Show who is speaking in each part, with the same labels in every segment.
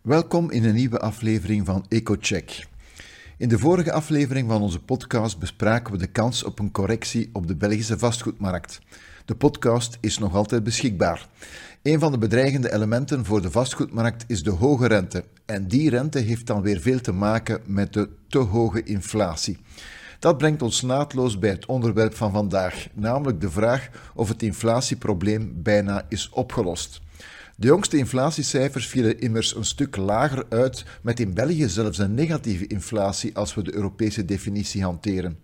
Speaker 1: Welkom in een nieuwe aflevering van EcoCheck. In de vorige aflevering van onze podcast bespraken we de kans op een correctie op de Belgische vastgoedmarkt. De podcast is nog altijd beschikbaar. Een van de bedreigende elementen voor de vastgoedmarkt is de hoge rente. En die rente heeft dan weer veel te maken met de te hoge inflatie. Dat brengt ons naadloos bij het onderwerp van vandaag, namelijk de vraag of het inflatieprobleem bijna is opgelost. De jongste inflatiecijfers vielen immers een stuk lager uit, met in België zelfs een negatieve inflatie als we de Europese definitie hanteren.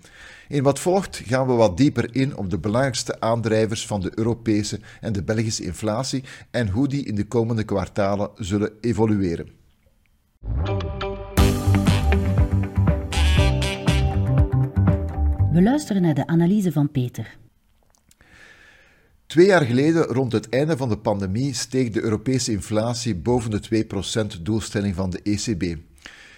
Speaker 1: In wat volgt gaan we wat dieper in op de belangrijkste aandrijvers van de Europese en de Belgische inflatie en hoe die in de komende kwartalen zullen evolueren.
Speaker 2: We luisteren naar de analyse van Peter.
Speaker 1: Twee jaar geleden, rond het einde van de pandemie, steeg de Europese inflatie boven de 2% doelstelling van de ECB.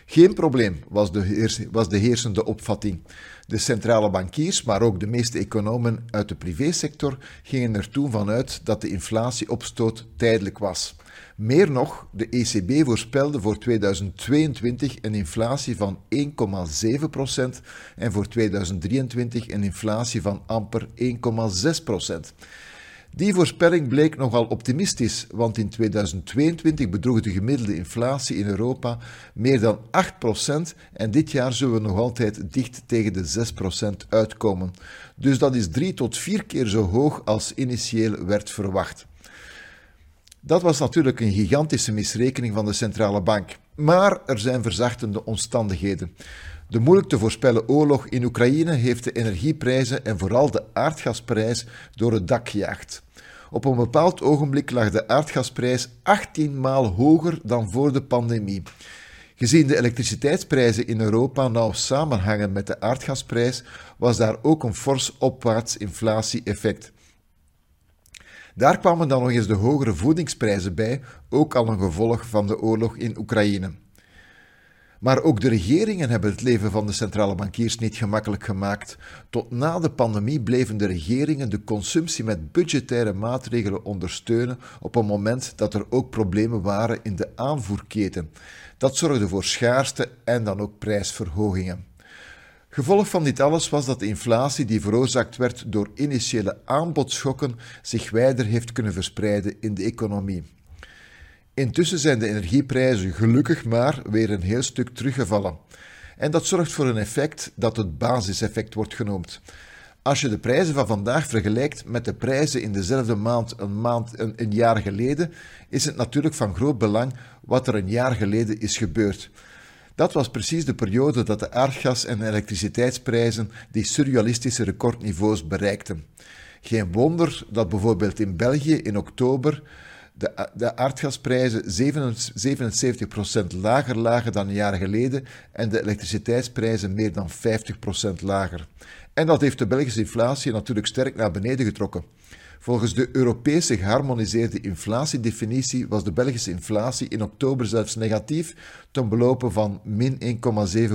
Speaker 1: Geen probleem, was de, was de heersende opvatting. De centrale bankiers, maar ook de meeste economen uit de privésector, gingen er toen vanuit dat de inflatieopstoot tijdelijk was. Meer nog, de ECB voorspelde voor 2022 een inflatie van 1,7% en voor 2023 een inflatie van amper 1,6%. Die voorspelling bleek nogal optimistisch, want in 2022 bedroeg de gemiddelde inflatie in Europa meer dan 8% en dit jaar zullen we nog altijd dicht tegen de 6% uitkomen. Dus dat is drie tot vier keer zo hoog als initieel werd verwacht. Dat was natuurlijk een gigantische misrekening van de centrale bank. Maar er zijn verzachtende omstandigheden. De moeilijk te voorspellen oorlog in Oekraïne heeft de energieprijzen en vooral de aardgasprijs door het dak gejaagd. Op een bepaald ogenblik lag de aardgasprijs 18 maal hoger dan voor de pandemie. Gezien de elektriciteitsprijzen in Europa nauw samenhangen met de aardgasprijs, was daar ook een fors opwaarts inflatie-effect. Daar kwamen dan nog eens de hogere voedingsprijzen bij, ook al een gevolg van de oorlog in Oekraïne. Maar ook de regeringen hebben het leven van de centrale bankiers niet gemakkelijk gemaakt. Tot na de pandemie bleven de regeringen de consumptie met budgettaire maatregelen ondersteunen op een moment dat er ook problemen waren in de aanvoerketen. Dat zorgde voor schaarste en dan ook prijsverhogingen. Gevolg van dit alles was dat de inflatie die veroorzaakt werd door initiële aanbodschokken zich wijder heeft kunnen verspreiden in de economie. Intussen zijn de energieprijzen gelukkig maar weer een heel stuk teruggevallen. En dat zorgt voor een effect dat het basiseffect wordt genoemd. Als je de prijzen van vandaag vergelijkt met de prijzen in dezelfde maand een, maand, een, een jaar geleden, is het natuurlijk van groot belang wat er een jaar geleden is gebeurd. Dat was precies de periode dat de aardgas- en elektriciteitsprijzen die surrealistische recordniveaus bereikten. Geen wonder dat bijvoorbeeld in België in oktober de, de aardgasprijzen 77% lager lagen dan een jaar geleden en de elektriciteitsprijzen meer dan 50% lager. En dat heeft de Belgische inflatie natuurlijk sterk naar beneden getrokken. Volgens de Europese geharmoniseerde inflatiedefinitie was de Belgische inflatie in oktober zelfs negatief ten belopen van min 1,7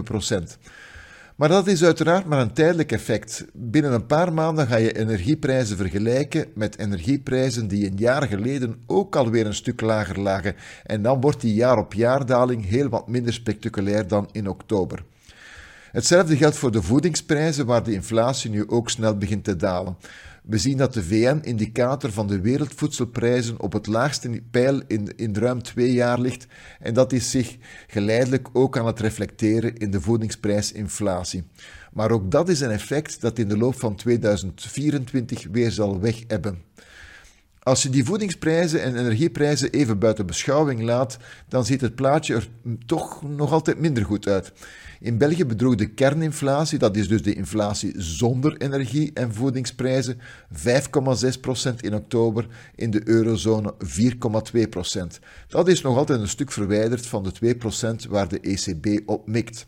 Speaker 1: maar dat is uiteraard maar een tijdelijk effect. Binnen een paar maanden ga je energieprijzen vergelijken met energieprijzen die een jaar geleden ook alweer een stuk lager lagen. En dan wordt die jaar-op-jaar daling heel wat minder spectaculair dan in oktober. Hetzelfde geldt voor de voedingsprijzen, waar de inflatie nu ook snel begint te dalen. We zien dat de VN-indicator van de wereldvoedselprijzen op het laagste pijl in, in ruim twee jaar ligt en dat is zich geleidelijk ook aan het reflecteren in de voedingsprijsinflatie. Maar ook dat is een effect dat in de loop van 2024 weer zal weg hebben. Als je die voedingsprijzen en energieprijzen even buiten beschouwing laat, dan ziet het plaatje er toch nog altijd minder goed uit. In België bedroeg de kerninflatie, dat is dus de inflatie zonder energie- en voedingsprijzen, 5,6% in oktober, in de eurozone 4,2%. Dat is nog altijd een stuk verwijderd van de 2% waar de ECB op mikt.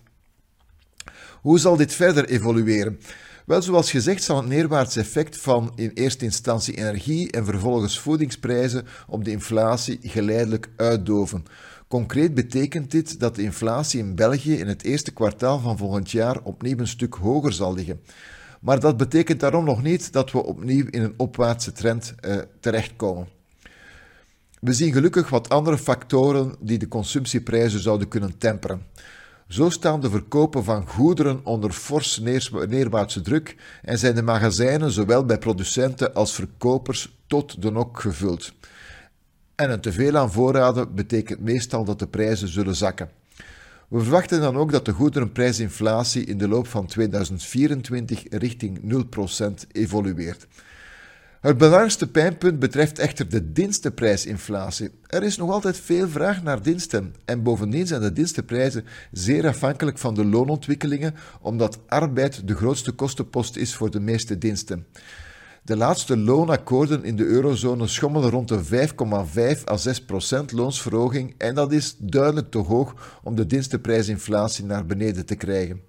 Speaker 1: Hoe zal dit verder evolueren? Wel, zoals gezegd zal het neerwaarts effect van in eerste instantie energie en vervolgens voedingsprijzen op de inflatie geleidelijk uitdoven. Concreet betekent dit dat de inflatie in België in het eerste kwartaal van volgend jaar opnieuw een stuk hoger zal liggen. Maar dat betekent daarom nog niet dat we opnieuw in een opwaartse trend eh, terechtkomen. We zien gelukkig wat andere factoren die de consumptieprijzen zouden kunnen temperen. Zo staan de verkopen van goederen onder fors neerwaartse druk en zijn de magazijnen zowel bij producenten als verkopers tot de nok gevuld. En een teveel aan voorraden betekent meestal dat de prijzen zullen zakken. We verwachten dan ook dat de goederenprijsinflatie in de loop van 2024 richting 0% evolueert. Het belangrijkste pijnpunt betreft echter de dienstenprijsinflatie. Er is nog altijd veel vraag naar diensten en bovendien zijn de dienstenprijzen zeer afhankelijk van de loonontwikkelingen, omdat arbeid de grootste kostenpost is voor de meeste diensten. De laatste loonakkoorden in de eurozone schommelen rond de 5,5 à 6 procent loonsverhoging en dat is duidelijk te hoog om de dienstenprijsinflatie naar beneden te krijgen.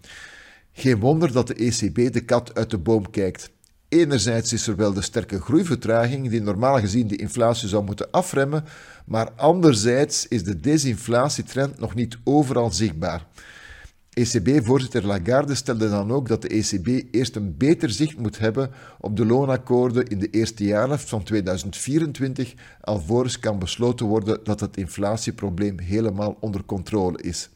Speaker 1: Geen wonder dat de ECB de kat uit de boom kijkt. Enerzijds is er wel de sterke groeivertraging die normaal gezien de inflatie zou moeten afremmen, maar anderzijds is de desinflatietrend nog niet overal zichtbaar. ECB-voorzitter Lagarde stelde dan ook dat de ECB eerst een beter zicht moet hebben op de loonakkoorden in de eerste jaarhelft van 2024, alvorens kan besloten worden dat het inflatieprobleem helemaal onder controle is.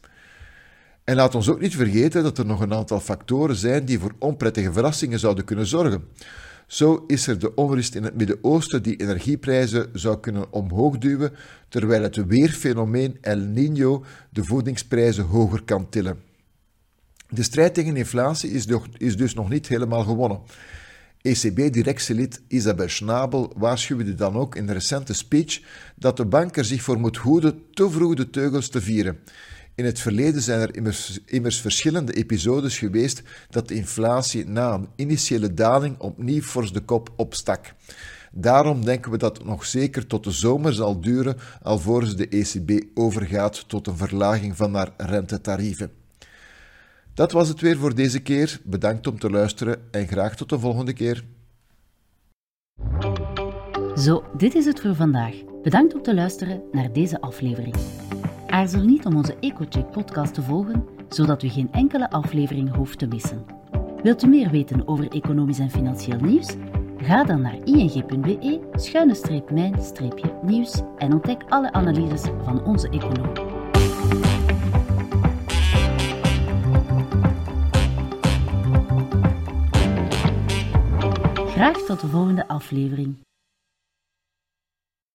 Speaker 1: En laat ons ook niet vergeten dat er nog een aantal factoren zijn die voor onprettige verrassingen zouden kunnen zorgen. Zo is er de onrust in het Midden-Oosten die energieprijzen zou kunnen omhoog duwen, terwijl het weerfenomeen El Niño de voedingsprijzen hoger kan tillen. De strijd tegen inflatie is, dus nog niet helemaal gewonnen. ECB-directielid Isabel Schnabel waarschuwde dan ook in een recente speech dat de bank er zich voor moet hoeden te vroeg de teugels te vieren. In het verleden zijn er immers, verschillende episodes geweest dat de inflatie na een initiële daling opnieuw fors de kop opstak. Daarom denken we dat het nog zeker tot de zomer zal duren alvorens de ECB overgaat tot een verlaging van haar rentetarieven. Dat was het weer voor deze keer. Bedankt om te luisteren en graag tot de volgende keer.
Speaker 2: Zo, dit is het voor vandaag. Bedankt om te luisteren naar deze aflevering. Aarzel niet om onze EcoCheck podcast te volgen, zodat u geen enkele aflevering hoeft te missen. Wilt u meer weten over economisch en financieel nieuws? Ga dan naar ing.be-mijn-nieuws en ontdek alle analyses van onze econoom. Graag tot de volgende aflevering.